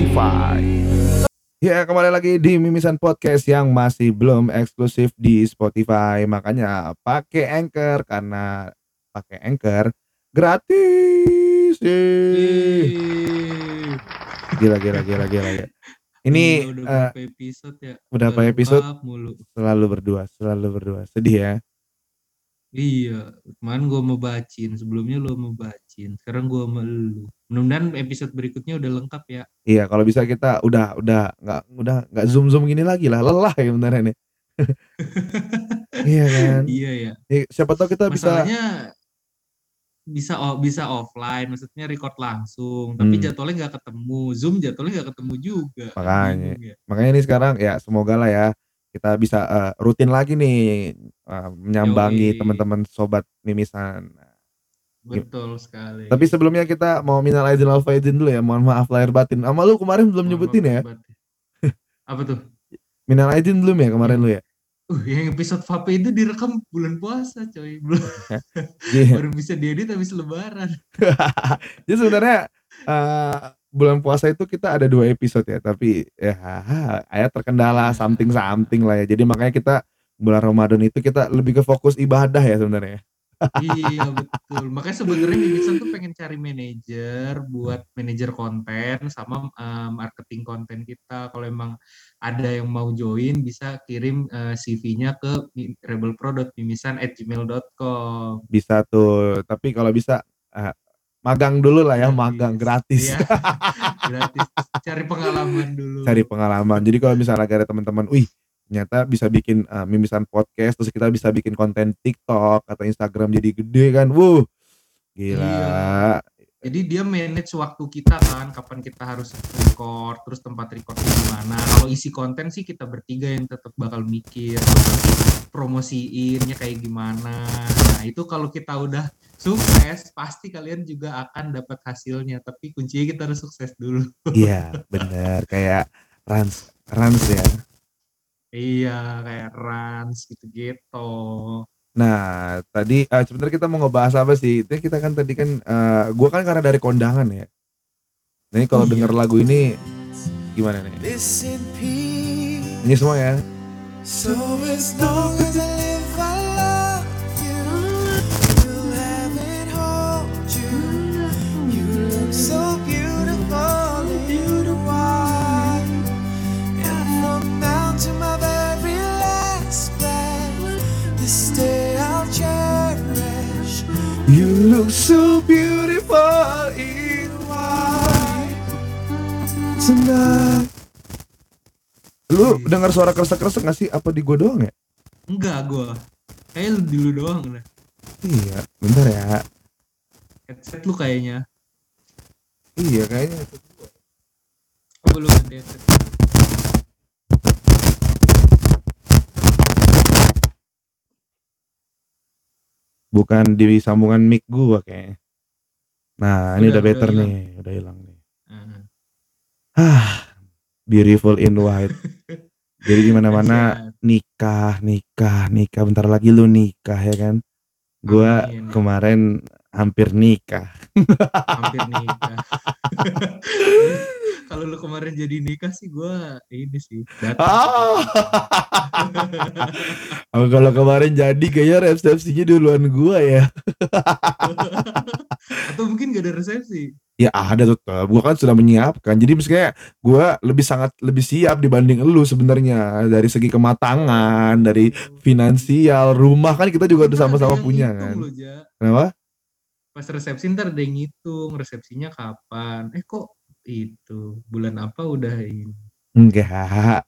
Spotify. Ya kembali lagi di Mimisan Podcast yang masih belum eksklusif di Spotify Makanya pakai Anchor karena pakai Anchor gratis. Gila gila gila gila ya. Ini Gila, udah eh, berapa episode ya? udah berapa episode? mulu. selalu berdua selalu berdua sedih ya. Iya, kemarin gua mau bacin, sebelumnya lu mau bacin, sekarang gua sama lu. Mudah-mudahan episode berikutnya udah lengkap ya. Iya kalau bisa kita udah udah nggak udah nggak zoom zoom gini lagi lah lelah ya beneran nih. iya kan. Iya ya. Siapa tahu kita bisa Masalahnya bisa o- bisa offline, maksudnya record langsung, tapi Hmm. jadwalnya nggak ketemu. Zoom jadwalnya nggak ketemu juga. Makanya. Ya. makanya ini sekarang ya semoga lah ya kita bisa eh, rutin lagi nih eh, menyambangi teman-teman sobat mimisan. Betul sekali. Tapi sebelumnya kita mau minal aidin wal faizin dulu ya. Mohon maaf lahir batin. Sama lu kemarin belum Mohon nyebutin ya. batin. Apa tuh? Minal aidin belum ya kemarin lu ya. Uh, yang episode vape itu direkam bulan puasa, coy. Belum Iya. baru bisa diedit habis lebaran. Jadi sebenarnya eh, bulan puasa itu kita ada dua episode ya, tapi ya ayat terkendala something something lah ya. Jadi makanya kita bulan Ramadan itu kita lebih ke fokus ibadah ya sebenarnya. iya betul. Makanya sebenarnya Mimisan tuh pengen cari manajer buat manajer konten sama eh, marketing konten kita. Kalau emang ada yang mau join bisa kirim eh, CV-nya ke mi- rebelpro.mimisan@gmail.com. Bisa tuh, tapi kalau bisa eh, magang dulu lah ya, magang gratis. Iya. gratis. Cari pengalaman dulu. Cari pengalaman. Jadi kalau misalnya ada teman-teman, wih ternyata bisa bikin eh, mimisan podcast, terus kita bisa bikin konten TikTok atau Instagram jadi gede kan, wuh gila. Iya. Jadi dia manage waktu kita kan, kapan kita harus record, terus tempat recordnya di mana. Kalau isi konten sih kita bertiga yang tetap bakal mikir, promosiinnya kayak gimana. Nah itu kalau kita udah sukses, pasti kalian juga akan dapat hasilnya. Tapi kuncinya kita harus sukses dulu. Iya, bener kayak Rans, Rans ya. iya, kayak Rans gitu-gitu. Nah, tadi eh, sebenarnya kita mau ngebahas apa sih? Itu kita kan tadi kan eh, gua kan karena dari kondangan ya. Nah, ini kalau Iya. denger lagu ini gimana nih? Ini semua ya. So as long as I so beautiful in white tonight. Lu dengar suara kresek-kresek gak sih? Apa di gua doang ya? Enggak gua. Kayak lu dulu doang dah. Iya, bentar ya. Headset lu kayaknya. Iya, kayaknya. Apa lu ganti headset? Bukan di sambungan mic gua kayaknya. Nah, ini Udah, udah, better udah nih, udah hilang nih. Heeh. Ah, beautiful in white. Jadi di mana-mana Siap. nikah, nikah, nikah. Bentar lagi lu nikah ya kan? Gua Amin. kemarin hampir nikah. hampir nikah. Kalau lu kemarin jadi nikah sih gua ini sih. Ah. Oh, kalau kemarin jadi kayaknya resepsinya duluan gua ya. Atau mungkin gak ada resepsi. Ya ada tetap. Gua kan sudah menyiapkan. Jadi misalnya gua lebih sangat lebih siap dibanding lu sebenarnya dari segi kematangan, dari finansial, rumah kan kita juga udah sama-sama punya kan. loh, Ja. Kenapa? Pas resepsi ntar ada yang ngitung resepsinya kapan. Eh kok itu bulan apa udah ini. Enggak.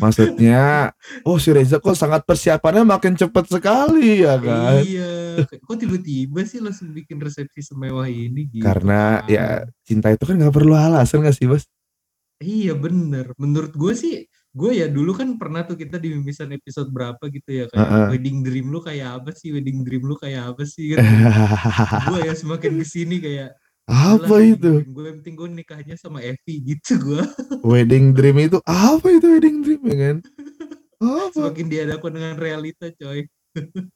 Maksudnya, oh si Reza kok sangat persiapannya makin cepat sekali ya kan? Iya. Kok tiba-tiba sih langsung bikin resepsi semewah ini gitu. Karena kan. ya cinta itu kan nggak perlu alasan gak sih bos? Iya bener. Menurut gue sih, gue ya dulu kan pernah tuh kita di mimisan episode berapa gitu ya kayak Heeh. wedding dream lu kayak apa sih, wedding dream lu kayak apa sih gitu. gue ya semakin ke sini kayak apa itu? Gue yang penting gue nikahnya sama Evi gitu gue. Wedding dream itu apa itu wedding dream ya kan? Apa? Semakin dihadapkan dengan realita coy.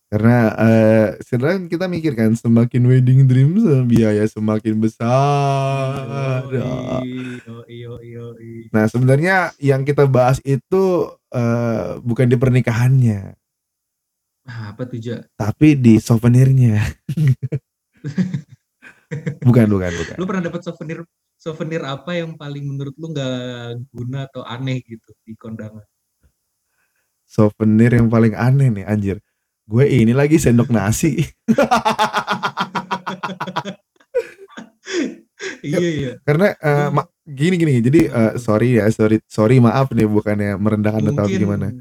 Karena eh sebenarnya kita mikir kan semakin wedding dream biaya semakin besar. Yoi, yoi, yoi, yoi. Nah sebenarnya yang kita bahas itu eh, bukan di pernikahannya, Ah, apa tuh tapi di souvenirnya. bukan, bukan, bukan. Lu pernah dapat souvenir souvenir apa yang paling menurut lu nggak guna atau aneh gitu di kondangan? Souvenir yang paling aneh nih anjir. Gue ini lagi sendok nasi. iya iya. Karena eh, ma- gini gini. Jadi eh, sorry ya, sorry sorry maaf nih bukannya merendahkan atau gimana.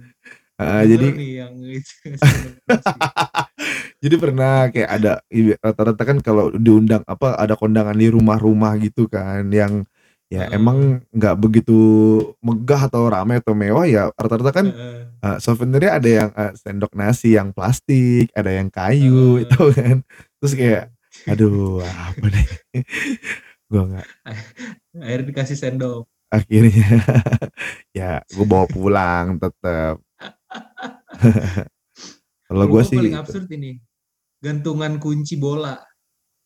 Gua jadi nih yang itu jadi pernah kayak ada i- rata-rata kan kalau diundang apa ada kondangan di rumah-rumah gitu kan yang ya Heeh. emang nggak begitu megah atau ramai atau mewah ya rata-rata kan Heeh. eh, souvenirnya ada yang eh, sendok nasi yang plastik, ada yang kayu Heeh. itu kan. Terus kayak aduh apa nih? Gua nggak akhirnya dikasih sendok. akhirnya ya gue bawa pulang tetap. Kalau gue sih paling gitu. absurd ini gantungan kunci bola.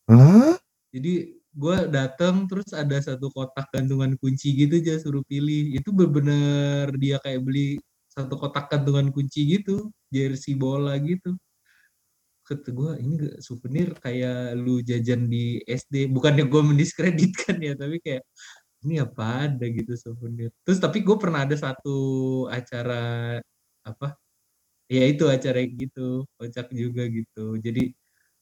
Hah? Jadi gue datang terus ada satu kotak gantungan kunci gitu aja suruh pilih. Itu bener-bener dia kayak beli satu kotak gantungan kunci gitu, jersey bola gitu. Kata gue ini souvenir kayak lu jajan di SD. Bukannya gue mendiskreditkan ya, tapi kayak ini apa ada gitu souvenir. Terus tapi gue pernah ada satu acara apa? Ya itu acara gitu, kocak juga gitu. Jadi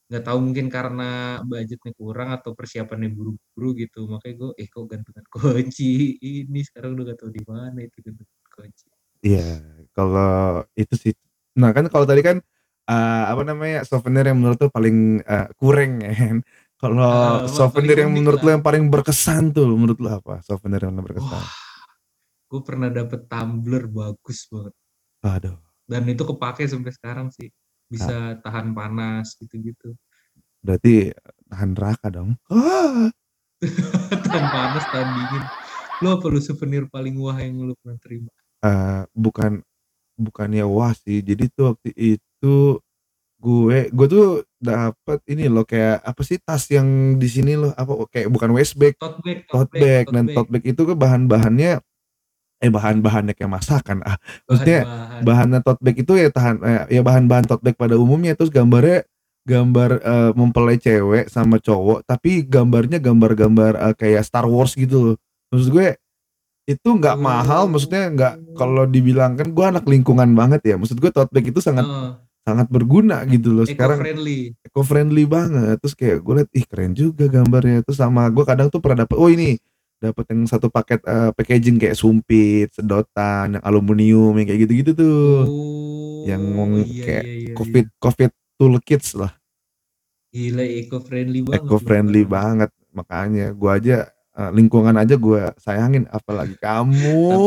nggak tahu mungkin karena budgetnya kurang atau persiapannya buru-buru gitu makanya gue eh kok gantungan kunci ini sekarang udah gak tahu di mana itu gantungan kunci Iya, kalau itu sih. Nah kan kalau tadi kan eh, apa namanya souvenir yang menurut lu paling eh, kurang ya kan. Kalau wah, souvenir yang menurut lu lah. yang paling berkesan tuh, menurut lu apa? Souvenir yang paling berkesan. wah gue pernah dapet tumbler bagus banget Aduh, dan itu kepake sampai sekarang sih. Bisa tahan panas gitu-gitu. Berarti tahan neraka dong. Ah, tahan panas tahan dingin. Lu apa lu souvenir paling wah yang lu pernah terima? Eh, bukan bukannya wah sih. Jadi tuh waktu itu gue gue tuh dapat ini loh kayak apa sih tas yang di sini loh? Apa kayak bukan waist bag, tote bag tote bag. Dan tote bag itu kan bahan-bahannya eh bahan-bahannya kayak masakan ah. Maksudnya bahan-bahan. bahannya tote bag itu ya tahan eh, ya bahan-bahan tote bag pada umumnya terus gambarnya gambar eh, mempelai cewek sama cowok tapi gambarnya gambar-gambar eh, kayak Star Wars gitu loh. Maksud gue itu nggak mahal maksudnya nggak kalau dibilang kan gue anak lingkungan banget ya maksud gue tote bag itu sangat sangat berguna gitu loh eco sekarang. Friendly eco friendly banget terus kayak gue liat ih keren juga gambarnya. Terus sama gue kadang tuh pernah dapet oh ini dapet yang satu paket eh, packaging kayak sumpit sedotan yang aluminium yang kayak gitu-gitu tuh oh yang iya, kayak iya, iya, iya. covid covid toolkits lah Gila eco friendly banget. eco friendly banget makanya gue aja eh, lingkungan aja gue sayangin apalagi kamu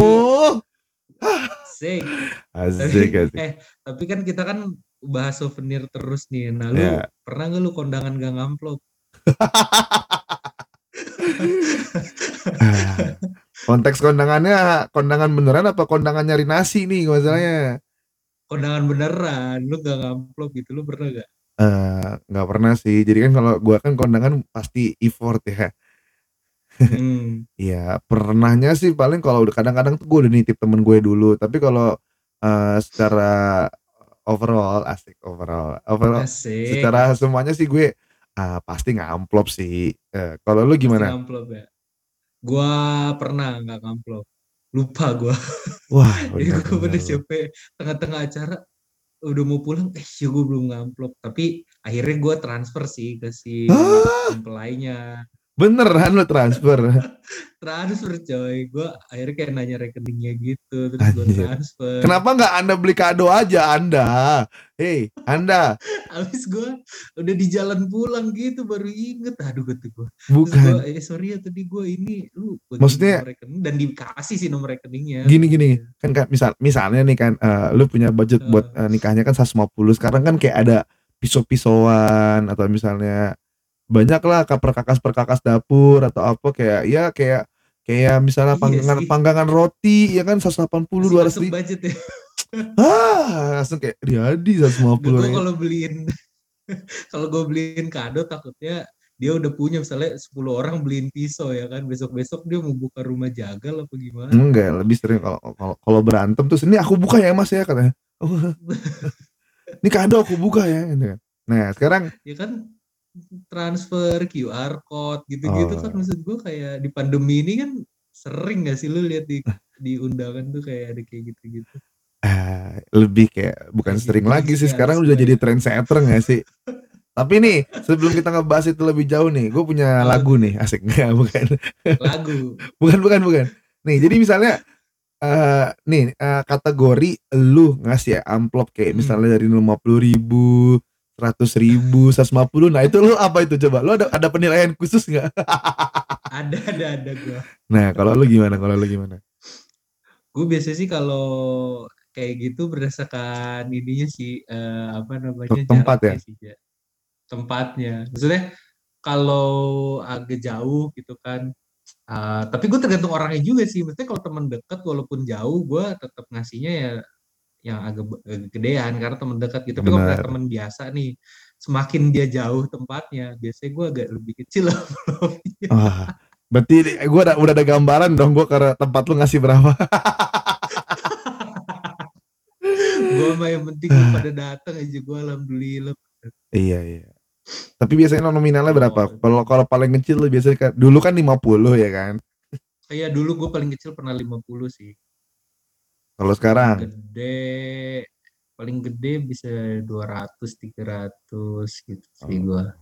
Asik. asik asik Eh, tapi kan kita kan bahas souvenir terus nih. Nah, lu Ya. pernah gak lu kondangan gak ngamplop? Konteks kondangannya kondangan beneran apa kondangan nyari nasi nih masalahnya Kondangan beneran, lu gak ngamplop gitu, lu pernah gak? Eh, nggak pernah sih jadi kan kalau gua kan kondangan pasti effort ya Hmm. Iya pernahnya sih paling kalau udah kadang-kadang tuh gue udah nitip temen gue dulu tapi kalau eh, secara overall asik overall overall Asik. secara semuanya sih gue ah, pasti nggak amplop sih Eh, kalau lu Pasti gimana ngamplop ya. Gua pernah gak ngamplop. Lupa gua. wah Jadi bener, pada bener. sampai tengah-tengah acara udah mau pulang, eh ya gue belum ngamplop. Tapi akhirnya gue transfer sih ke si Hah? mempelainya. Beneran lu transfer? Transfer coy. Gue akhirnya kayak nanya rekeningnya gitu terus gue transfer. Kenapa nggak anda beli kado aja anda? Hei anda. Abis gue udah di jalan pulang gitu baru inget. Aduh kata gue bukan. gue eh sorry ya tadi gue ini lu bagi Maksudnya- rekening dan dikasih sih nomor rekeningnya. Gini gini. Kan kan misal misalnya nih kan eh, lu punya budget Eh. buat eh, nikahnya kan 150 sekarang kan kayak ada pisau-pisauan atau misalnya banyak lah perkakas perkakas dapur atau apa kayak ya kayak Kayak misalnya Iya panggangan sih. panggangan roti ya kan 180 Masih 200 masuk ribu. budget ya. Ah, langsung kayak Riyadi 150 Gue ribu. kalau beliin kalau gue beliin kado takutnya dia udah punya misalnya 10 orang beliin pisau ya kan besok-besok dia mau buka rumah jagal apa gimana Enggak, lebih sering kalau kalau kalau berantem terus ini aku buka ya Mas ya katanya. Oh, ini kado aku buka ya gitu kan. Nah, sekarang ya kan transfer QR code gitu-gitu Oh. kan maksud gue kayak di pandemi ini kan sering gak sih lu lihat di di undangan tuh kayak ada kayak gitu-gitu ah, lebih kayak bukan Kayak sering gitu lagi sih sekarang udah jadi trendsetter gak sih? Tapi nih, sebelum kita ngebahas itu lebih jauh nih, gue punya lagu nih, asik nggak? Bukan, lagu bukan, bukan, bukan. Nih, jadi misalnya, eh nih eh, kategori lu ngasih ya amplop kayak Hmm. misalnya dari 50 ribu, 100 ribu, 150, nah itu lu apa itu coba? Lu ada ada penilaian khusus nggak? ada ada ada gue Nah, kalau lu gimana? Kalau lu gimana? gue biasanya sih kalau kayak gitu berdasarkan ininya sih eh, apa namanya Tempat ya? sih Ja. tempatnya maksudnya kalau agak jauh gitu kan eh, tapi gue tergantung orangnya juga sih maksudnya kalau teman dekat walaupun jauh gue tetap ngasihnya ya yang agak, agak gedean karena teman dekat gitu tapi kalau Benar. teman biasa nih semakin dia jauh tempatnya biasanya gue agak lebih kecil lah Wah, berarti gue udah, udah ada gambaran dong gue karena tempat lu ngasih berapa. gue mah yang penting pada datang aja gue alhamdulillah Iya iya. Tapi biasanya nominalnya berapa? Oh. Kalau kalau paling kecil lu biasanya kan dulu kan 50 ya kan. Kayak dulu gue paling kecil pernah 50 sih. Kalau sekarang Gede paling gede bisa 200 300 gitu sih Oh, gua.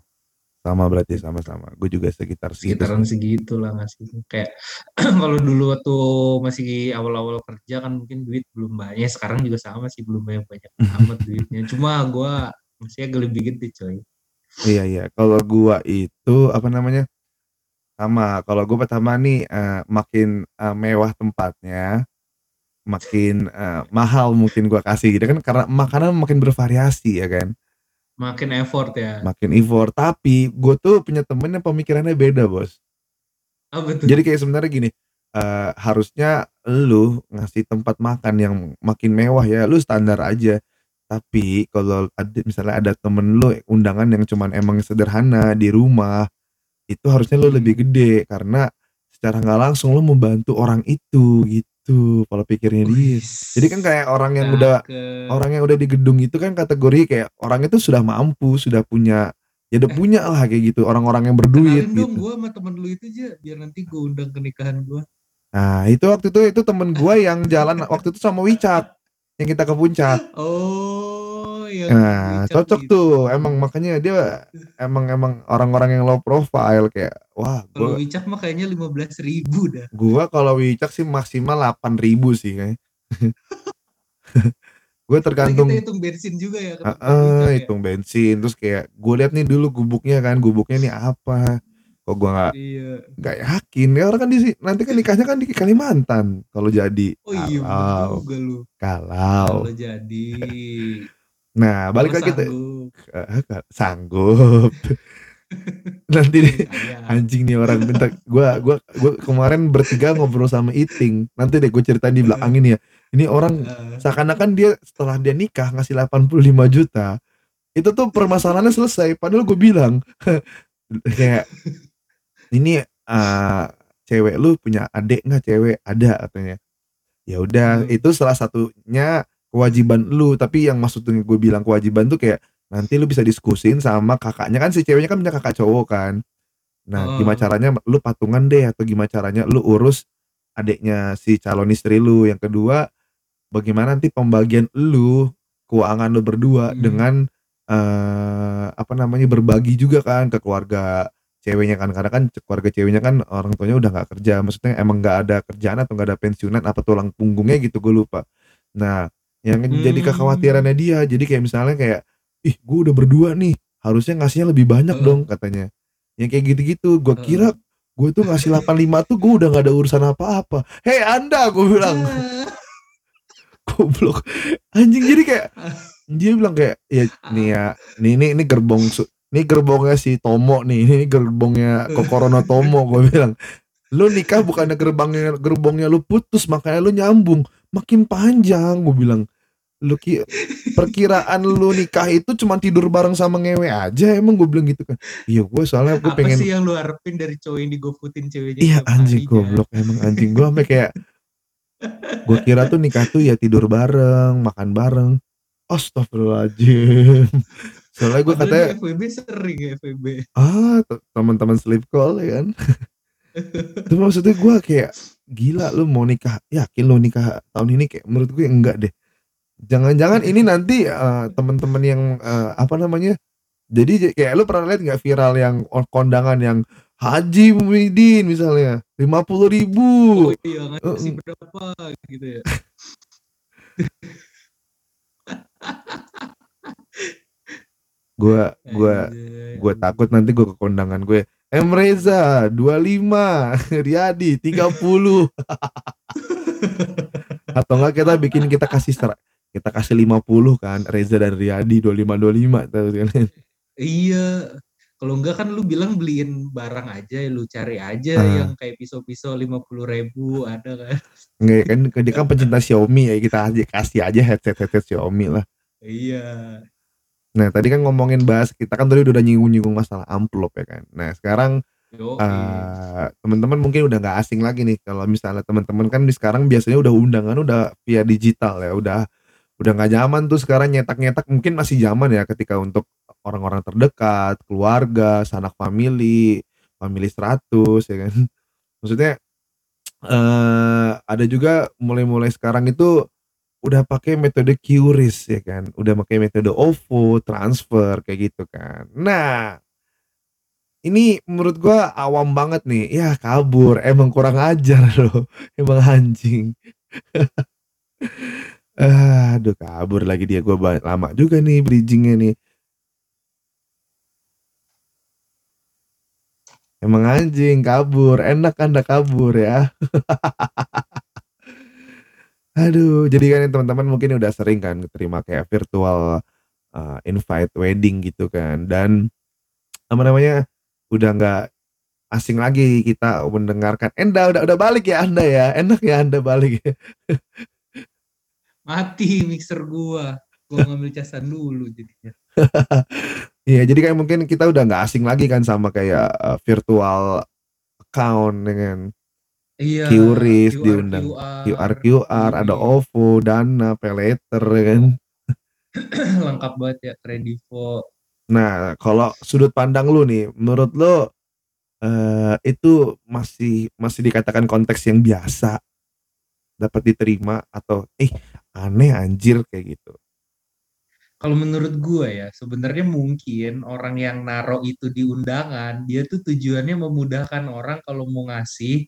sama berarti sama-sama. Gue juga sekitar segitu. Sekitaran segitu lah ngasih. Kayak kalau dulu waktu masih awal-awal kerja kan mungkin duit belum banyak. Sekarang juga sama sih belum banyak banyak amat duitnya. Cuma gua masih agak lebih gede coy. Iya iya. Kalau gua itu apa namanya? Sama. Kalau gue pertama nih eh, makin eh, mewah tempatnya, makin eh, mahal mungkin gua kasih gitu kan karena makanan makin bervariasi ya kan. Makin effort ya. Makin effort. Tapi gue tuh punya temen yang pemikirannya beda bos. Apa tuh? Jadi kayak sebenarnya gini, eh, harusnya lu ngasih tempat makan yang makin mewah ya, lu standar aja. Tapi kalau ada misalnya ada temen lu undangan yang cuman emang sederhana di rumah, itu harusnya lu lebih gede karena secara nggak langsung lu membantu orang itu gitu. Kalau pikirnya dia. Jadi kan kayak orang yang udah Cakep. orang yang udah di gedung itu kan kategori kayak orang itu sudah mampu, sudah punya ya udah Eh. punya lah kayak gitu, orang-orang yang berduit Kenalin dong gitu. gua sama temen lu itu aja biar nanti gua undang ke nikahan gua. Nah, itu waktu itu itu temen gua yang jalan waktu itu sama Wicak yang kita ke puncak. Oh, yang Nah, Wicak cocok gitu. tuh. Emang makanya dia emang emang orang-orang yang low profile kayak wah, Kalau gua Wicak mah kayaknya 15 ribu dah. gua kalau Wicak sih maksimal 8000 sih kayaknya. gue Karena tergantung kita hitung bensin juga ya. tempat Wicak ah, ya. hitung bensin terus kayak gue lihat nih dulu gubuknya kan gubuknya nih apa kok gue nggak Iya. nggak yakin ya orang kan di nanti kan nikahnya kan di Kalimantan kalau jadi Oh iya kalau juga lu. kalau Kalau jadi. Nah balik lagi tuh. sanggup. Eh, sanggup. Nanti nih Sayang. anjing nih orang bentar. Gua gua gua kemarin bertiga ngobrol sama Iting. Nanti deh gue ceritain di belakang ini ya. Ini orang Eh, seakan-akan dia setelah dia nikah ngasih 85 juta itu tuh permasalahannya selesai. Padahal gue bilang kayak ini eh, cewek lu punya adik nggak? Cewek ada katanya. Ya udah Hmm. itu salah satunya kewajiban lu. Tapi yang maksudnya gue bilang kewajiban tuh kayak nanti lu bisa diskusin sama kakaknya. Kan si ceweknya kan punya kakak cowok kan. Nah Oh. gimana caranya lu patungan deh atau gimana caranya lu urus adiknya si calon istri lu. Yang kedua bagaimana nanti pembagian lu keuangan lu berdua Hmm. dengan eh apa namanya berbagi juga kan ke keluarga ceweknya kan. Karena kan keluarga ceweknya kan orang tuanya udah nggak kerja. Maksudnya emang nggak ada kerjaan atau nggak ada pensiunan apa tulang punggungnya gitu gue lupa. Nah yang jadi Hmm. kekhawatirannya dia. Jadi kayak misalnya kayak ih gue udah berdua nih harusnya ngasihnya lebih banyak Heeh. dong katanya. Yang kayak gitu-gitu gue Heeh. kira gue tuh ngasih 85 tuh gue udah nggak ada urusan apa-apa. Hei anda gue bilang. Goblok. Anjing jadi kayak dia bilang kayak ya nih ya nih ini ini gerbong ini gerbongnya si Tomo nih ini gerbongnya Kokorono Tomo gue bilang. Lu nikah bukannya gerbangnya gerbongnya lu putus makanya lu nyambung. Makin panjang gue bilang lu ki perkiraan lu nikah itu cuma tidur bareng sama ngewe aja emang gue bilang gitu kan. Iya gue soalnya gue Apa pengen sih yang lu harapin dari cowok yang digoputin ceweknya? iya anjing goblok emang anjing. Gue sampai kayak gue kira tuh nikah tuh ya tidur bareng makan bareng. Astagfirullahaladzim. Soalnya gue katanya FWB sering ya FWB. ah te- teman-teman sleep call ya kan? Itu maksudnya gue kayak gila lu mau nikah? Yakin lu nikah tahun ini? Kayak menurut gue enggak deh jangan-jangan ini nanti eh, teman-teman yang eh, apa namanya jadi kayak lu pernah lihat nggak viral yang kondangan yang Haji Muhyiddin misalnya lima puluh ribu. Oh iya ngasih Uh, berapa gitu ya. gue gue gue takut nanti gue ke kondangan gue. M. Reza 25 Riyadi 30 atau enggak kita bikin kita kasih ser- kita kasih 50 kan Reza dan Riyadi 25 25 tahu kan Iya. Kalau enggak kan lu bilang beliin barang aja, lu cari aja Ah. yang kayak pisau-pisau lima puluh ribu ada kan? Nggak, kan dia kan pencinta Xiaomi ya kita kasih aja headset headset Xiaomi lah Iya. nah tadi kan ngomongin bahas kita kan tadi udah nyinggung-nyinggung masalah amplop ya kan nah sekarang Yo. eh teman-teman mungkin udah nggak asing lagi nih kalau misalnya teman-teman kan di sekarang biasanya udah undangan udah via digital ya udah udah nggak zaman tuh sekarang nyetak-nyetak mungkin masih zaman ya ketika untuk orang-orang terdekat keluarga sanak family family 100 ya kan? Maksudnya eh ada juga mulai-mulai sekarang itu udah pakai metode QRIS ya kan? Udah pakai metode OVO transfer kayak gitu kan. Nah ini menurut gua awam banget nih. Ya kabur. Emang kurang ajar loh. Emang anjing aduh kabur lagi dia. Ba- lama juga nih bridgingnya nih. Emang anjing kabur. Enak anda kabur ya. Aduh jadi kan teman-teman mungkin udah sering kan terima kayak virtual uh, invite wedding gitu kan. Dan apa namanya udah nggak asing lagi kita mendengarkan. Enda udah udah balik ya Anda ya? Enak ya Anda balik ya Mati mixer gua. Gua ngambil casan dulu jadinya. Iya jadi kayak mungkin kita udah nggak asing lagi kan sama kayak uh, virtual account dengan Iya. QRIS QR, diundang QR, QR QR ada Iya. OVO Dana Paylater ya kan lengkap banget ya Kredivo. Nah, kalau sudut pandang lu nih, menurut lu eh itu masih masih dikatakan konteks yang biasa dapat diterima atau eh aneh anjir kayak gitu. Kalau menurut gua ya, sebenarnya mungkin orang yang naro itu di undangan, dia tuh tujuannya memudahkan orang kalau mau ngasih,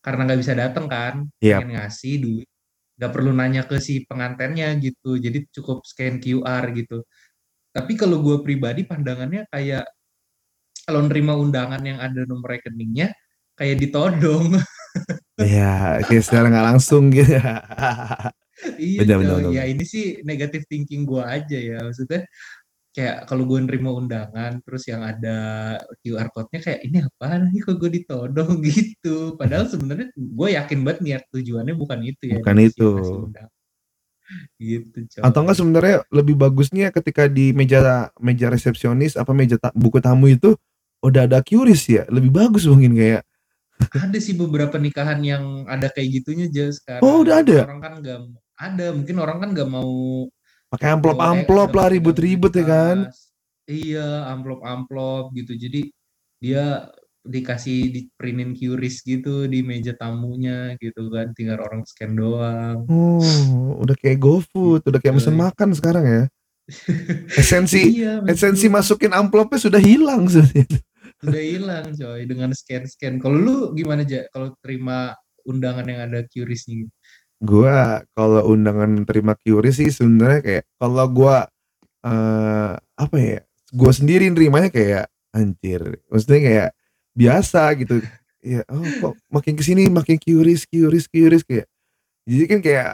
karena nggak bisa datang kan, Yap. pengen ngasih duit, nggak perlu nanya ke si pengantennya gitu, jadi cukup scan QR gitu. Tapi kalau gua pribadi pandangannya kayak kalau nerima undangan yang ada nomor rekeningnya, kayak ditodong. Ya, kayak secara nggak langsung gitu. iya, benar, coy. benar. ya ini sih negative thinking gua aja ya, maksudnya kayak kalau gue nerima undangan terus yang ada QR code-nya kayak ini apaan nih kok gue ditodong gitu. Padahal sebenarnya gue yakin banget niat tujuannya bukan itu ya. Bukan itu. Gitu, coy. Atau enggak sebenarnya lebih bagusnya ketika di meja meja resepsionis apa meja ta- buku tamu itu udah ada QRIS ya, lebih bagus mungkin kayak ada sih beberapa nikahan yang ada kayak gitunya aja sekarang. Oh, udah ada? Orang kan nggak ada, mungkin orang kan nggak mau pakai amplop-amplop lah ribut-ribut ya kan. Iya, amplop-amplop gitu. Jadi dia dikasih di printin QRIS gitu di meja tamunya gitu kan, tinggal orang scan doang. Oh, udah kayak GoFood, udah kayak mesen Coy. makan sekarang ya. Esensi iya, esensi masukin amplopnya sudah hilang sebenarnya. udah hilang coy dengan scan-scan. Kalau lu gimana aja kalau terima undangan yang ada QRIS-nya gitu? Gua kalau undangan terima QRIS sih sebenarnya kayak kalau gua eh apa ya? Gua sendiri nerimanya kayak anjir. Maksudnya kayak biasa gitu. Ya, oh kok makin ke sini makin QRIS, QRIS, QRIS kayak. Jadi kan kayak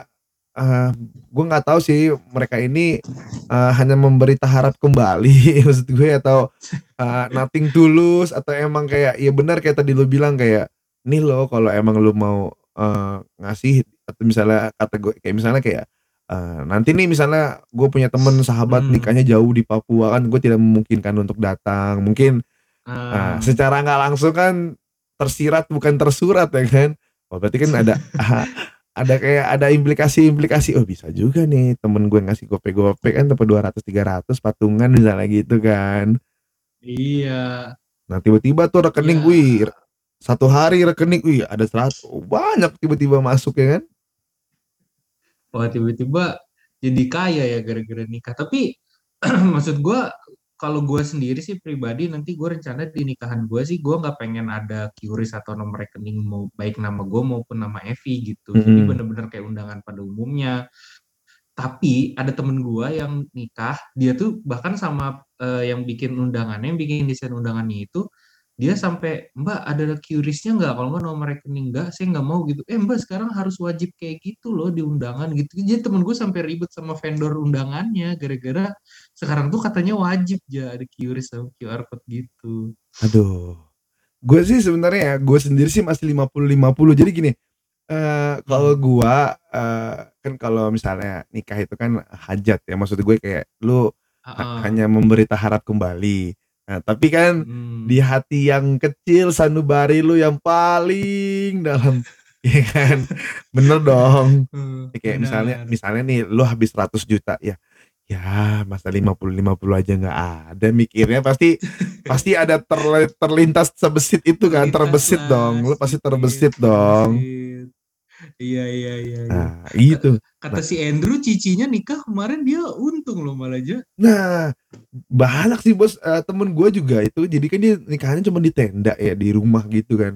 eh gue nggak tahu sih mereka ini eh, hanya memberi taharap kembali maksud gue atau eh, nothing tulus atau emang kayak ya benar kayak tadi lu bilang kayak nih lo kalau emang lu mau eh, ngasih atau misalnya kata gue kayak misalnya kayak eh, nanti nih misalnya gue punya temen sahabat Hmm. nikahnya jauh di Papua kan gue tidak memungkinkan untuk datang mungkin Ah, Nah, secara nggak langsung kan tersirat bukan tersurat ya kan. Oh, berarti kan ada ada kayak ada implikasi-implikasi. Oh, bisa juga nih temen gue ngasih gope-gope kan dapat 200 300 patungan misalnya gitu kan. iya. Nah, tiba-tiba tuh rekening Ya. wih satu hari rekening wih ada 100 oh, banyak tiba-tiba masuk ya kan. Wah tiba-tiba jadi kaya ya gara-gara nikah. Tapi maksud gua kalau gua sendiri sih pribadi nanti gue rencana di nikahan gue sih gue nggak pengen ada QRIS atau nomor rekening mau baik nama gue maupun nama Evi gitu. Jadi Mm-mm. bener-bener kayak undangan pada umumnya. Tapi ada temen gua yang nikah, dia tuh bahkan sama eh, yang bikin undangannya, yang bikin desain undangannya itu, dia sampai Mbak ada QRIS-nya nggak? Kalau nggak nomor rekening nggak, saya nggak mau gitu. Eh Mbak sekarang harus wajib kayak gitu loh di undangan gitu. Jadi temen gue sampai ribet sama vendor undangannya gara-gara sekarang tuh katanya wajib ya ada QRIS sama QR code gitu. Aduh. Gue sih sebenarnya ya, gue sendiri sih masih 50-50. Jadi gini, eh kalau Hmm. gua eh, kan kalau misalnya nikah itu kan hajat ya. Maksud gue kayak lu ha- Ah, hanya memberi taharap kembali. Nah, tapi kan hmm. di hati yang kecil sanubari lu yang paling dalam ya kan bener dong Hmm, Ya kayak misalnya benar. misalnya nih lu habis 100 juta ya ya masa 50 50 aja nggak ada mikirnya pasti pasti ada terle- terlintas sebesit itu kan terbesit dong lu pasti sedikit, terbesit dong. Iya iya iya. iya. nah gitu Kata si Andrew cicinya nikah kemarin dia untung loh malah aja. nah banyak sih bos Eh, temen gue juga itu jadi kan dia nikahannya cuma di tenda ya di rumah gitu kan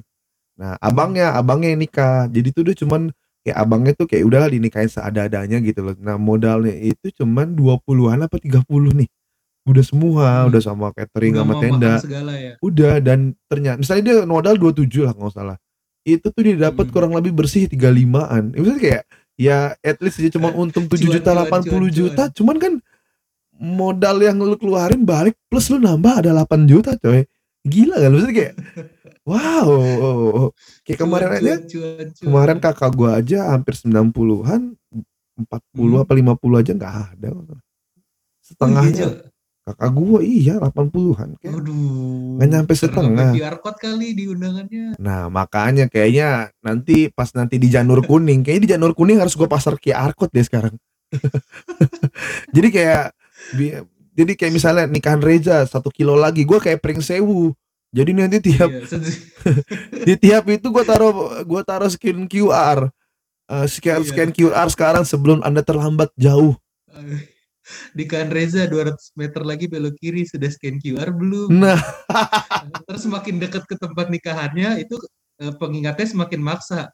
nah abangnya abangnya yang nikah jadi tuh dia cuman kayak abangnya tuh kayak udahlah dinikahin seadanya gitu loh nah modalnya itu cuman 20-an apa 30 nih udah semua Hmm. udah sama catering Udah sama mau tenda segala ya. udah dan ternyata misalnya dia modal 27 lah nggak salah itu tuh dia dapat Hmm. kurang lebih bersih 35an ya, maksudnya kayak ya at least dia cuma untung 7 Cuan, juta cuan, 80 cuan, juta cuman kan modal yang lu keluarin balik plus lu nambah ada 8 juta coy gila kan maksudnya kayak wow kayak kemarin Cuan, aja cuan, cuan, cuan. kemarin kakak gua aja hampir 90-an 40 Hmm. apa 50 aja nggak ada Oh, iya, setengahnya. Kakak gua iya 80-an kayak Aduh. Nggak nyampe setengah. QR code kali di undangannya. Nah makanya kayaknya nanti pas nanti di janur kuning, kayaknya di janur kuning harus gue pasar QR code deh sekarang. jadi kayak, bi- jadi kayak misalnya nikahan Reza satu kilo lagi, gue kayak pring sewu. Jadi nanti tiap Iya, di tiap itu gue taruh gue taruh scan QR, Eh, scan Iya. scan QR sekarang sebelum anda terlambat jauh. Di Kan Reza 200 meter lagi belok kiri sudah scan QR belum? Nah Terus semakin dekat ke tempat nikahannya itu eh, pengingatnya semakin maksa.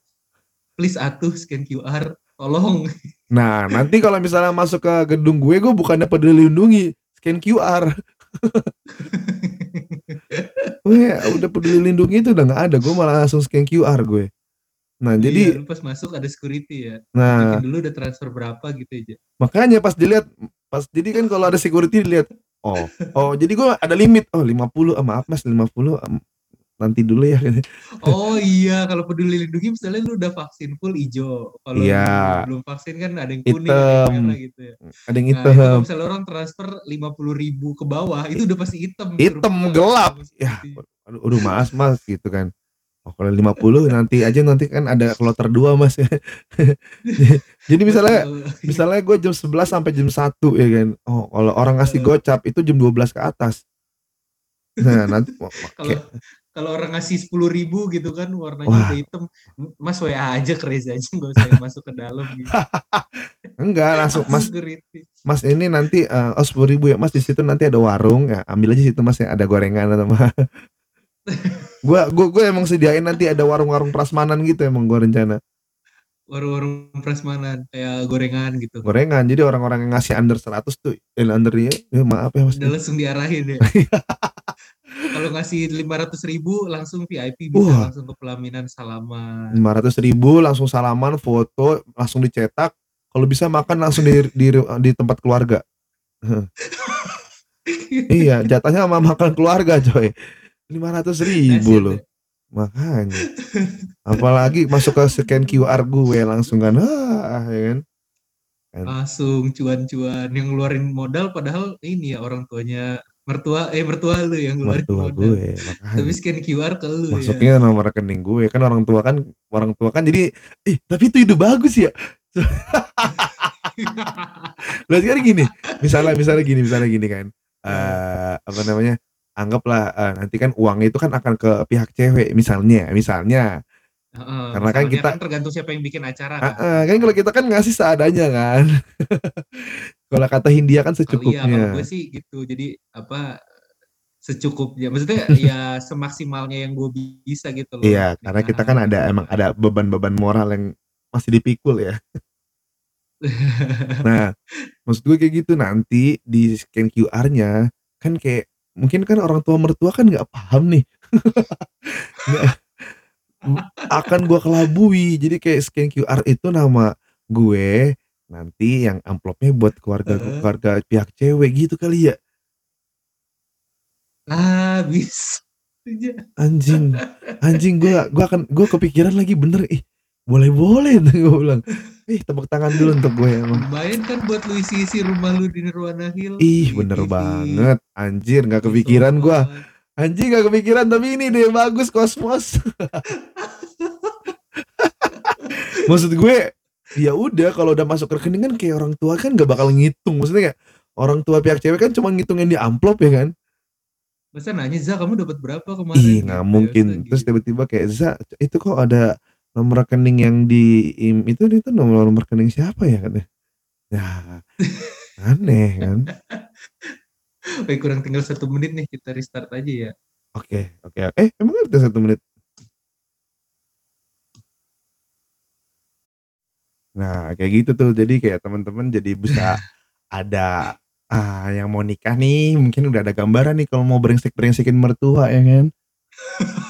Please atuh scan QR, tolong. Nah, nanti kalau misalnya masuk ke gedung gue, gue bukannya peduli lindungi, scan QR. Gue udah peduli lindungi itu udah nggak ada, gue malah langsung scan QR gue. Nah, Iya, jadi, lu pas masuk ada security ya. nah Bikin dulu udah transfer berapa gitu aja. makanya pas dilihat, pas jadi kan kalau ada security dilihat, oh, oh, jadi gue ada limit, oh 50, ah, maaf mas 50, ah, nanti dulu ya. Oh iya, kalau peduli lindungi misalnya lu udah vaksin full hijau. Kalau Iya. lu belum vaksin kan ada yang kuning, ada yang merah gitu ya. Ada yang Nah, itu hitam, kalau misalnya orang transfer 50 ribu ke bawah, itu udah pasti hitam. hitam gelap. Ya, aduh, aduh maaf mas gitu kan. Oh, kalau 50 nanti aja nanti kan ada kloter dua mas. Jadi misalnya misalnya gue jam 11 sampai jam 1 ya kan. Oh, kalau orang ngasih gocap itu jam 12 ke atas. Nah, nanti kalau kalau orang ngasih sepuluh ribu gitu kan warnanya Wah. hitam mas WA aja ke Reza aja nggak usah masuk ke dalam gitu. Enggak langsung mas. mas ini nanti eh, oh sepuluh ribu ya mas di situ nanti ada warung ya ambil aja situ mas ya ada gorengan atau apa gua gua gua emang sediain nanti ada warung-warung prasmanan gitu emang gua rencana. Warung-warung prasmanan kayak gorengan gitu. Gorengan jadi orang-orang yang ngasih under 100 tuh yang under ya, ya maaf ya mas. Udah langsung diarahin ya. Kalau ngasih lima ratus ribu langsung VIP bisa Wah. langsung ke pelaminan salaman. lima ratus ribu langsung salaman foto langsung dicetak. Kalau bisa makan langsung di di, di tempat keluarga. Iya jatahnya sama makan keluarga coy lima ratus ribu loh. ya. makanya. Apalagi masuk ke scan QR gue langsung kan ah ya kan? Langsung cuan-cuan yang ngeluarin modal padahal ini ya orang tuanya mertua eh mertua lu yang ngeluarin mertua modal. gue tapi scan QR ke lu ya. Masuknya nomor rekening gue kan orang tua kan orang tua kan jadi eh tapi itu ide bagus ya. Lah sekarang gini, misalnya misalnya gini, misalnya gini kan. eh apa namanya? Anggaplah eh, nanti kan uangnya itu kan akan ke pihak cewek misalnya, misalnya. Heeh, Karena kan kita- tergantung siapa yang bikin acara kan ah, kan kalau kita kan ngasih seadanya kan. kalau kata Hindia kan Kalau iya, kalau secukupnya. gue sih gitu. Jadi apa secukupnya. Maksudnya ya semaksimalnya yang gue bisa gitu loh. Iya, karena kita kan ada emang kan. ada beban-beban moral yang masih dipikul ya. Nah, maksud gue kayak gitu nanti di scan QR-nya kan kayak mungkin kan orang tua mertua kan nggak paham nih. Akan gua kelabui. Jadi kayak scan QR itu nama gue nanti yang amplopnya buat keluarga keluarga pihak cewek gitu kali ya. ah, bisa. aja. Anjing. Anjing gua gua akan gua kepikiran lagi bener ih boleh-boleh tuh gue bilang. Ih tepuk tangan dulu untuk gue emang. Lumayan kan buat lu isi-isi rumah lu di Nirwana Hill. Ih di bener TV, banget Anjir gak kepikiran sofa. Anjing gak kepikiran Tapi ini deh bagus Kosmos Maksud gue ya udah kalau udah masuk rekening kan kayak orang tua kan gak bakal ngitung Maksudnya kayak Orang tua pihak cewek kan cuma ngitungin di amplop ya kan Masa nanya Za kamu dapat berapa kemarin? Ih Gitu gak ya, mungkin Terus gitu. tiba-tiba kayak Za itu kok ada nomor rekening yang di im- itu itu nomor nomor rekening siapa ya katanya ya aneh kan Oke, kurang tinggal satu menit nih kita restart aja ya. oke oke eh emang ada satu menit Nah, kayak gitu tuh. Jadi kayak teman-teman jadi bisa ada ah yang mau nikah nih, mungkin udah ada gambaran nih kalau mau brengsek-brengsekin mertua ya kan.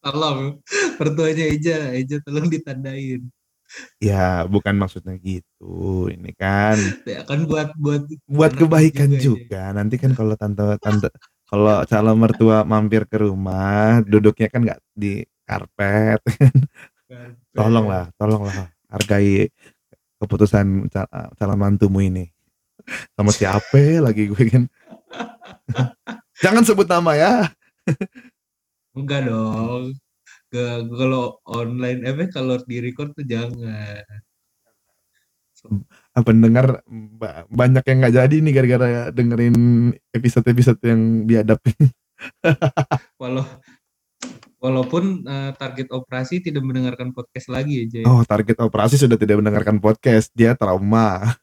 Tolong, mertuanya Eja, Eja tolong ditandain. Ya, bukan maksudnya gitu. Ini kan Ya kan buat buat buat kebaikan juga juga. Nanti kan kalau tante tante kalau calon mertua mampir ke rumah, duduknya kan nggak di karpet. Tolonglah, tolonglah hargai keputusan cal- calon mantumu ini. Sama siapa lagi gue kan. Jangan sebut nama ya. Enggak dong. Ke kalau online eh kalau di record tuh jangan. Ah, pendengar ba- banyak yang nggak jadi nih gara-gara dengerin episode-episode yang biadab. Walau walaupun eh, target operasi tidak mendengarkan podcast lagi aja. Oh, target operasi sudah tidak mendengarkan podcast, dia trauma.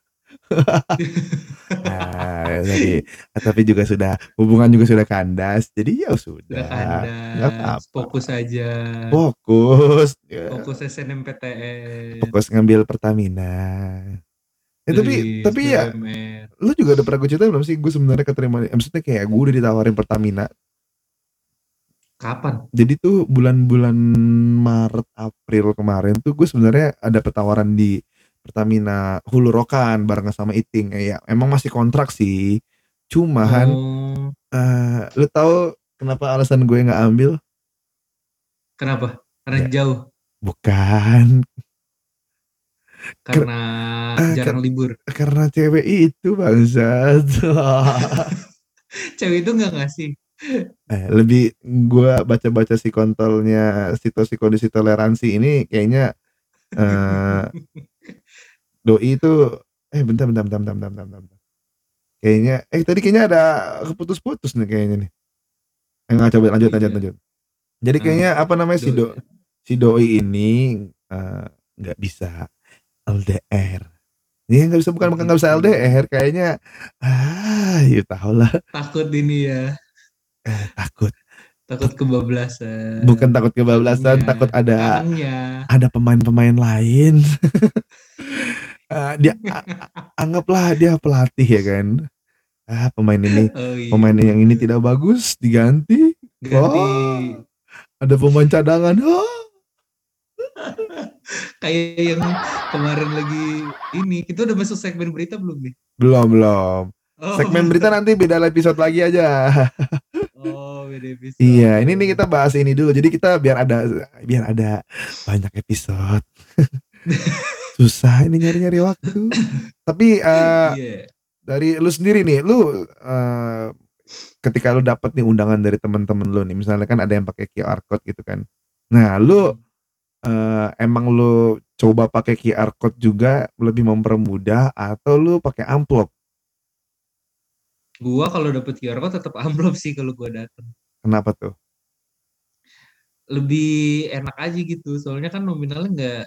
nah, jadi tapi juga sudah hubungan juga sudah kandas. Jadi ya sudah. Kandas, apa-apa. fokus aja. Fokus. Ya, Fokus SNMPTN. Fokus ngambil Pertamina. Eh, tapi tapi ya lu juga udah pernah gue ceritain belum sih gue sebenarnya keterima maksudnya kayak gue udah ditawarin Pertamina Kapan? jadi tuh bulan-bulan Maret April kemarin tuh gue sebenarnya ada petawaran di Pertamina Hulu Rokan bareng sama Iting ya emang masih kontrak sih cuman Oh, eh, lu tahu kenapa alasan gue nggak ambil kenapa? Karena Ya. jauh. bukan Karena eh, jarang libur. karena cewek itu bangsat Cewek itu nggak ngasih. eh, lebih gue baca-baca si kontolnya situs kondisi toleransi ini kayaknya eh doi itu eh bentar bentar bentar bentar bentar, bentar, bentar. kayaknya eh tadi kayaknya ada keputus-putus nih kayaknya nih eh nggak coba lanjut lanjut Iya. lanjut jadi kayaknya apa namanya si do Doi. si doi ini eh, nggak bisa LDR Iya nggak bisa bukan bukan nggak bisa. LDR kayaknya ah ya tau lah Takut ini ya. eh, takut Takut kebablasan. bukan takut kebablasan Kangennya. takut ada ada pemain-pemain lain Eh, dia anggaplah dia pelatih ya kan ah pemain ini Oh, iya. pemain yang ini tidak bagus diganti Ganti. Oh. ada pemain cadangan oh. Kayak yang kemarin lagi ini. Kita udah masuk segmen berita belum nih? belum belum Oh, segmen berita nanti beda episode lagi aja Oh, beda episode. Iya, ini nih kita bahas ini dulu. Jadi kita biar ada biar ada banyak episode. Susah ini nyari-nyari waktu. Tapi eh, Iya. dari lu sendiri nih, lu eh, ketika lu dapat nih undangan dari teman-teman lu nih, misalnya kan ada yang pakai QR code gitu kan. Nah, lu eh, emang lu coba pakai QR code juga lebih mempermudah atau lu pakai amplop? Gua kalau dapet QR code tetap amplop sih kalau gua datang. Kenapa tuh? Lebih enak aja gitu. Soalnya kan nominalnya nggak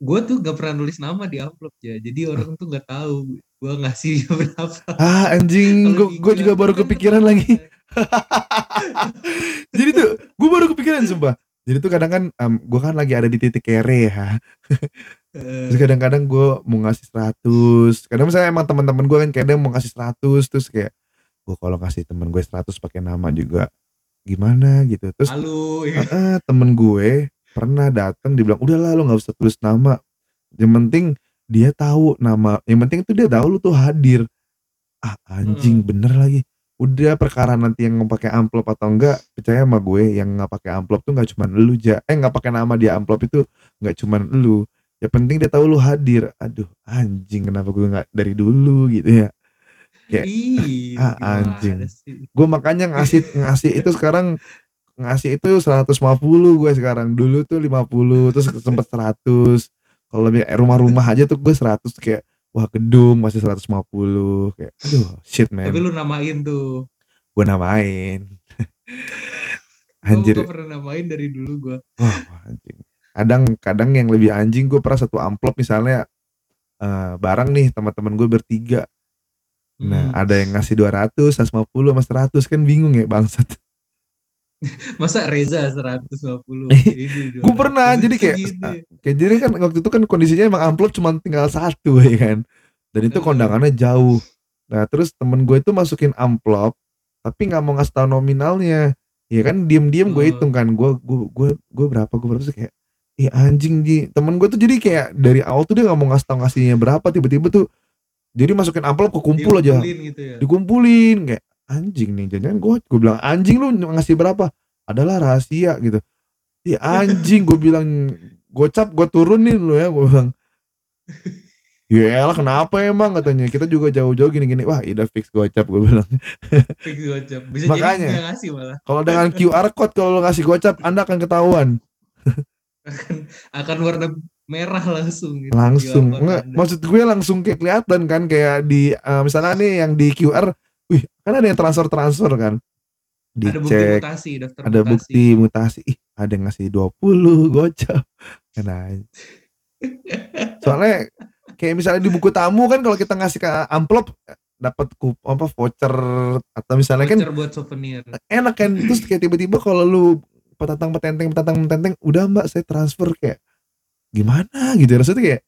gua tuh nggak pernah nulis nama di amplop ya. Jadi orang tuh nggak tahu gua ngasih berapa. Ah, anjing, gue juga baru kan kepikiran lagi. Jadi tuh, gue baru kepikiran sumpah. Jadi tuh kadang kan, gue kan lagi ada di titik kere ya. Terus Eh, kadang-kadang gue mau ngasih 100. Kadang misalnya emang teman-teman gue kan kadang mau ngasih 100 terus kayak gue kalau ngasih temen gue 100 pakai nama juga gimana gitu. Terus Malu ya. "Heeh, temen gue pernah datang dibilang udahlah lo nggak usah tulis nama. Yang penting dia tahu nama. Yang penting itu dia tahu lu tuh hadir. Ah anjing Heeh. bener lagi. Udah perkara nanti yang pakai amplop atau enggak percaya sama gue yang nggak pakai amplop tuh nggak cuman lu ja eh nggak pakai nama di amplop itu nggak cuman lu ya penting dia tahu lu hadir aduh anjing kenapa gue nggak dari dulu gitu ya kayak Ih, ah anjing gue makanya ngasih ngasih itu sekarang ngasih itu 150 gue sekarang. Dulu tuh 50 terus sempet 100 kalau lebih rumah-rumah aja tuh gue 100 kayak wah gedung masih 150 kayak aduh shit Tapi man lu namain tuh. gue namain. Anjir. gua pernah namain dari dulu gua. wah, wah, anjing. Kadang kadang yang lebih anjing gue pernah satu amplop misalnya eh, barang nih teman-teman gue bertiga. Nah Hmm. ada yang ngasih 200 150 sama 100 kan bingung ya bangsat Masa Reza 150 ini gue pernah 200, jadi kayak segitu ya. kayak jadi kan waktu itu kan kondisinya emang amplop cuma tinggal satu ya kan? Dan itu kondangannya jauh. Nah terus temen gue itu masukin amplop tapi nggak mau ngasih tahu nominalnya. Ya kan diem-diem gue hitung kan gue gue gue gue berapa gue berapa Terus kayak Ih anjing Ji. Temen gue tuh jadi kayak dari awal tuh dia nggak mau ngasih tahu ngasihnya berapa tiba-tiba tuh jadi masukin amplop kekumpul aja Dikumpulin gitu ya. dikumpulin kayak anjing nih jangan gue gue bilang anjing lu ngasih berapa adalah rahasia gitu Iya anjing gue bilang gocap gue turunin lu ya gue bilang ya elah kenapa emang katanya kita juga jauh-jauh gini-gini wah udah fix gocap gue bilang Fix gocap. Bisa Makanya. jadi ngasih malah. kalau dengan QR code kalau lu ngasih gocap anda akan ketahuan Akan akan warna merah langsung gitu. langsung Nggak, Anda. maksud gue langsung kayak kelihatan kan kayak di eh, misalnya nih yang di QR wih kan ada yang transfer transfer kan ada bukti dicek mutasi, daftar ada mutasi. bukti mutasi ih ada yang ngasih 20 gocap kan aja. soalnya kayak misalnya di buku tamu kan kalau kita ngasih ke amplop dapat apa voucher atau misalnya kan Voucher buat souvenir. enak kan terus kayak tiba-tiba kalau lu petatang petenteng petatang petenteng udah mbak saya transfer kayak gimana gitu rasanya kayak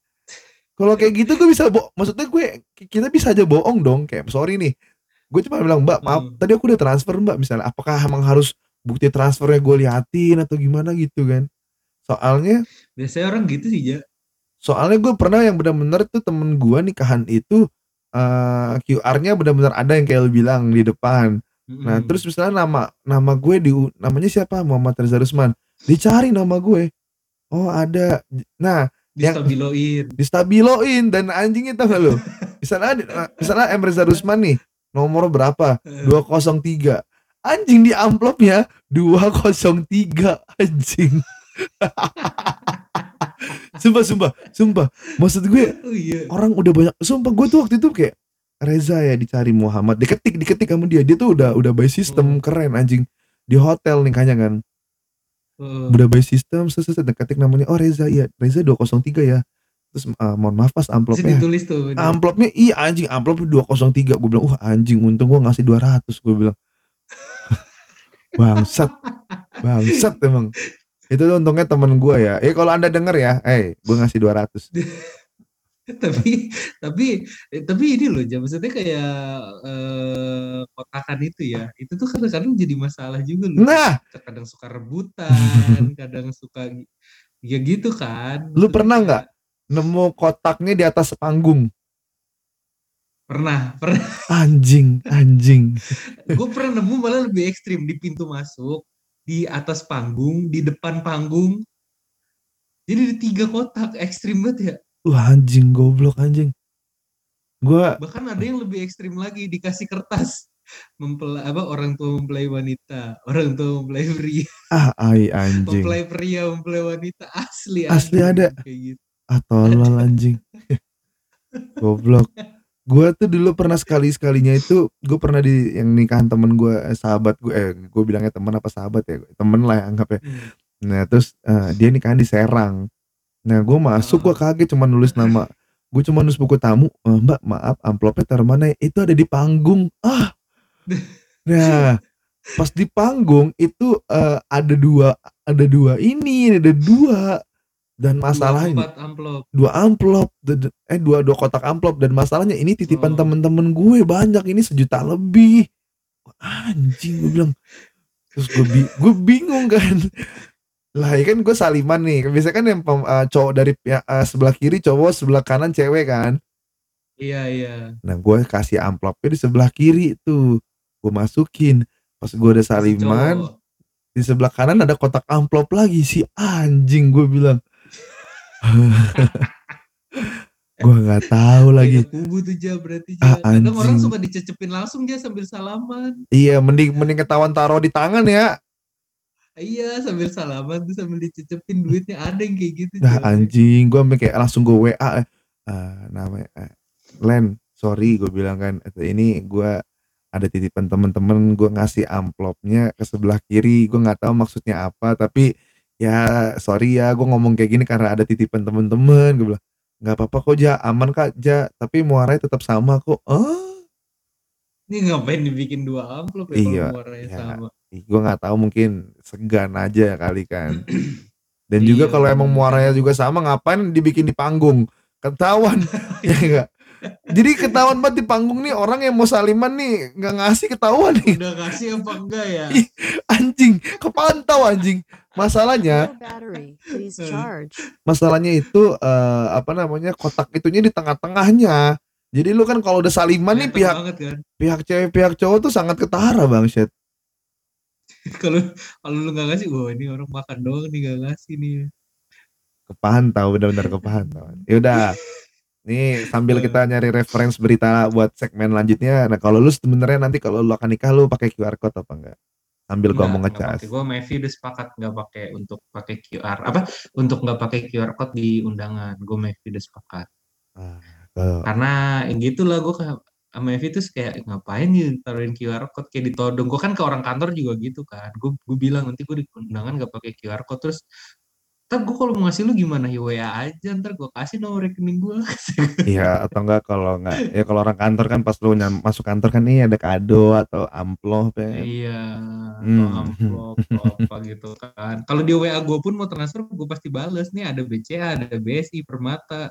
kalau kayak gitu gue bisa bo maksudnya gue kita bisa aja bohong dong kayak sorry nih gue cuma bilang mbak maaf Hmm. tadi aku udah transfer mbak misalnya apakah emang harus bukti transfernya gue liatin atau gimana gitu kan soalnya Biasanya orang gitu sih, Ja. soalnya gue pernah yang benar-benar tuh temen gue nikahan itu eh, QR-nya benar-benar ada yang kayak lu bilang di depan Nah, Mm-mm. terus misalnya nama nama gue di namanya siapa? Muhammad Reza Rusman. Dicari nama gue. Oh, ada. Nah, yang- distabiloin. distabiloin dan anjingnya tau gak lu? Misalnya misalnya Reza Rusman nih, nomor berapa? 203. Anjing di amplopnya 203 anjing. sumpah sumpah sumpah maksud gue Oh iya. orang udah banyak sumpah gue tuh waktu itu kayak Reza ya dicari Muhammad diketik diketik sama dia dia tuh udah udah by system Hmm. keren anjing di hotel nikahnya kan Heeh. udah by system seset ketik namanya oh Reza iya Reza 203 ya terus eh, mohon maaf pas amplopnya. Ditulis tuh. amplopnya iya anjing amplop 203 gue bilang wah anjing untung gue ngasih 200 gue bilang. Bangsat. Bangsat emang. Itu tuh untungnya temen gue ya. Eh kalau anda denger ya eh gue ngasih 200 tapi tapi tapi ini loh ja maksudnya kayak eh, kotakan itu ya. Itu tuh kadang-kadang jadi masalah juga loh. Nah! Kadang suka rebutan kadang suka ya gitu kan. Lu pernah nggak? Nemu kotaknya di atas panggung Pernah, pernah. Anjing, anjing. gue pernah nemu malah lebih ekstrim di pintu masuk, di atas panggung, di depan panggung. Jadi di tiga kotak, ekstrim banget ya. Wah anjing goblok anjing. Gua Bahkan ada yang lebih ekstrim lagi, dikasih kertas. Mempelai apa orang tua mempelai wanita, orang tua mempelai pria, ah ai anjing. mempelai pria, mempelai wanita asli Asli ada. kayak gitu. Ah tolol anjing. Goblok. Gua tuh dulu pernah sekali-sekalinya itu gue pernah di yang nikahan temen gue eh, sahabat gue eh gue bilangnya temen apa sahabat ya temen lah ya anggap ya Hmm. nah terus eh, dia nikahan di Serang nah gue masuk gue kaget cuma nulis nama gue cuma nulis buku tamu "Eh, mbak maaf amplopnya taruh mana ya?" itu ada di panggung ah nah pas di panggung itu eh, ada dua ada dua ini ada dua dan Dua masalahnya empat amplop. dua amplop eh dua dua kotak amplop. Dan masalahnya ini titipan Oh. temen-temen gue banyak ini sejuta lebih. Anjing gue bilang. Terus gue bi gue bingung kan. Lah ya kan gue saliman nih. Biasanya kan yang eh, cowok dari eh, sebelah kiri cowok sebelah kanan cewek kan. Iya, iya. nah gue kasih amplopnya di sebelah kiri tuh. Gue masukin. Pas gue udah Si saliman cowok. di sebelah kanan ada kotak amplop lagi. Si anjing gue bilang gue nggak tahu lagi kubu tuh Ja berarti Ah, Ja. Kadang orang suka dicecepin langsung Ja sambil salaman. Iya, mending mending ketahuan taruh di tangan ya. Iya sambil salaman tuh sambil dicecepin duitnya ada yang kayak gitu coy. anjing, gua sampai kayak langsung gue WA eh, eh, namanya eh, Len, sorry gue bilang kan ini gua ada titipan temen-temen gue ngasih amplopnya ke sebelah kiri gue nggak tahu maksudnya apa tapi ya sorry ya gue ngomong kayak gini karena ada titipan temen-temen. Gue bilang nggak apa-apa kok ja. Aman kak ja. Tapi muaranya tetap sama kok. Ah Ini ngapain dibikin dua amplop ya Iya, kalau warnanya iya. sama. gue nggak tahu mungkin segan aja kali kan. Dan juga Iya, kalau emang muaranya juga sama ngapain dibikin di panggung? Ketahuan. Ya enggak jadi ketahuan banget di panggung nih orang yang mau saliman nih nggak ngasih ketahuan nih Udah kasih apa enggak ya? Anjing kepantau anjing masalahnya masalahnya itu eh, apa namanya kotak itunya di tengah-tengahnya jadi lu kan kalau udah saliman nih pihak banget kan. pihak cewek pihak cowok tuh sangat ketara bang Syed Kalau kalau lu nggak ngasih, wah ini orang makan doang nih nggak ngasih nih. kepantau benar-benar kepantau ya udah nih sambil kita nyari reference berita buat segmen lanjutnya nah kalau lu sebenarnya nanti kalau lu akan nikah lu pakai QR code apa enggak sambil gua mau ngecas Gue Mevi udah sepakat nggak pakai untuk pakai QR apa untuk nggak pakai QR code di undangan. Gue Mevi udah sepakat. Ah, kalau- Karena yang gitulah gue sama Mevi tuh kayak ngapain ya taruhin QR code kayak ditodong. Gue kan ke orang kantor juga gitu kan. Gue gue bilang nanti gue di undangan nggak pakai QR code terus ntar gue kalau mau ngasih lu gimana ya WA aja ntar gue kasih nomor rekening gue Iya atau enggak kalau enggak ya kalau orang kantor kan pas lu masuk kantor kan nih ada kado atau amplop ya. Iya, Hmm. atau amplop apa gitu kan. Kalau di WA gue pun mau transfer, gue pasti bales nih ada BCA, ada BSI, Permata,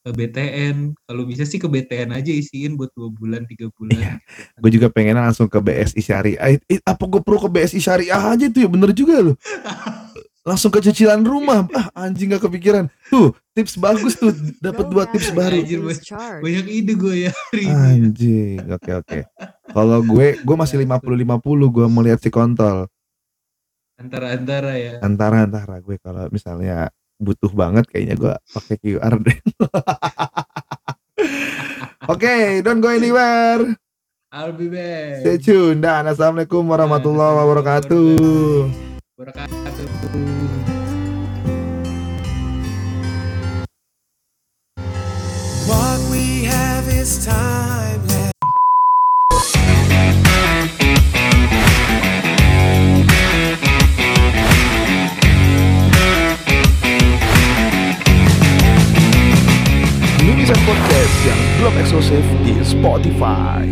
ke BTN. Kalau bisa sih ke BTN aja isiin buat dua bulan, tiga bulan. Gue juga pengen langsung ke BSI Syariah. Eh, apa gue perlu ke BSI Syariah aja tuh ya bener juga loh. Langsung ke cicilan rumah. Ah anjing gak kepikiran. Tuh tips bagus tuh. Dapat dua tips baru. Anjir. Banyak ide gue ya hari ini. Anjing. Oke oke. Kalau gue gue masih 50-50 gue mau lihat si kontol. Antara-antara ya. Antara antara gue kalau misalnya butuh banget kayaknya gue pakai QR deh. Oke, don't go anywhere. I'll be back. Stay tune dan assalamualaikum warahmatullahi wabarakatuh. Wabarakatuh. What we have is. Mimisan Podcast yang belum eksklusif Spotify.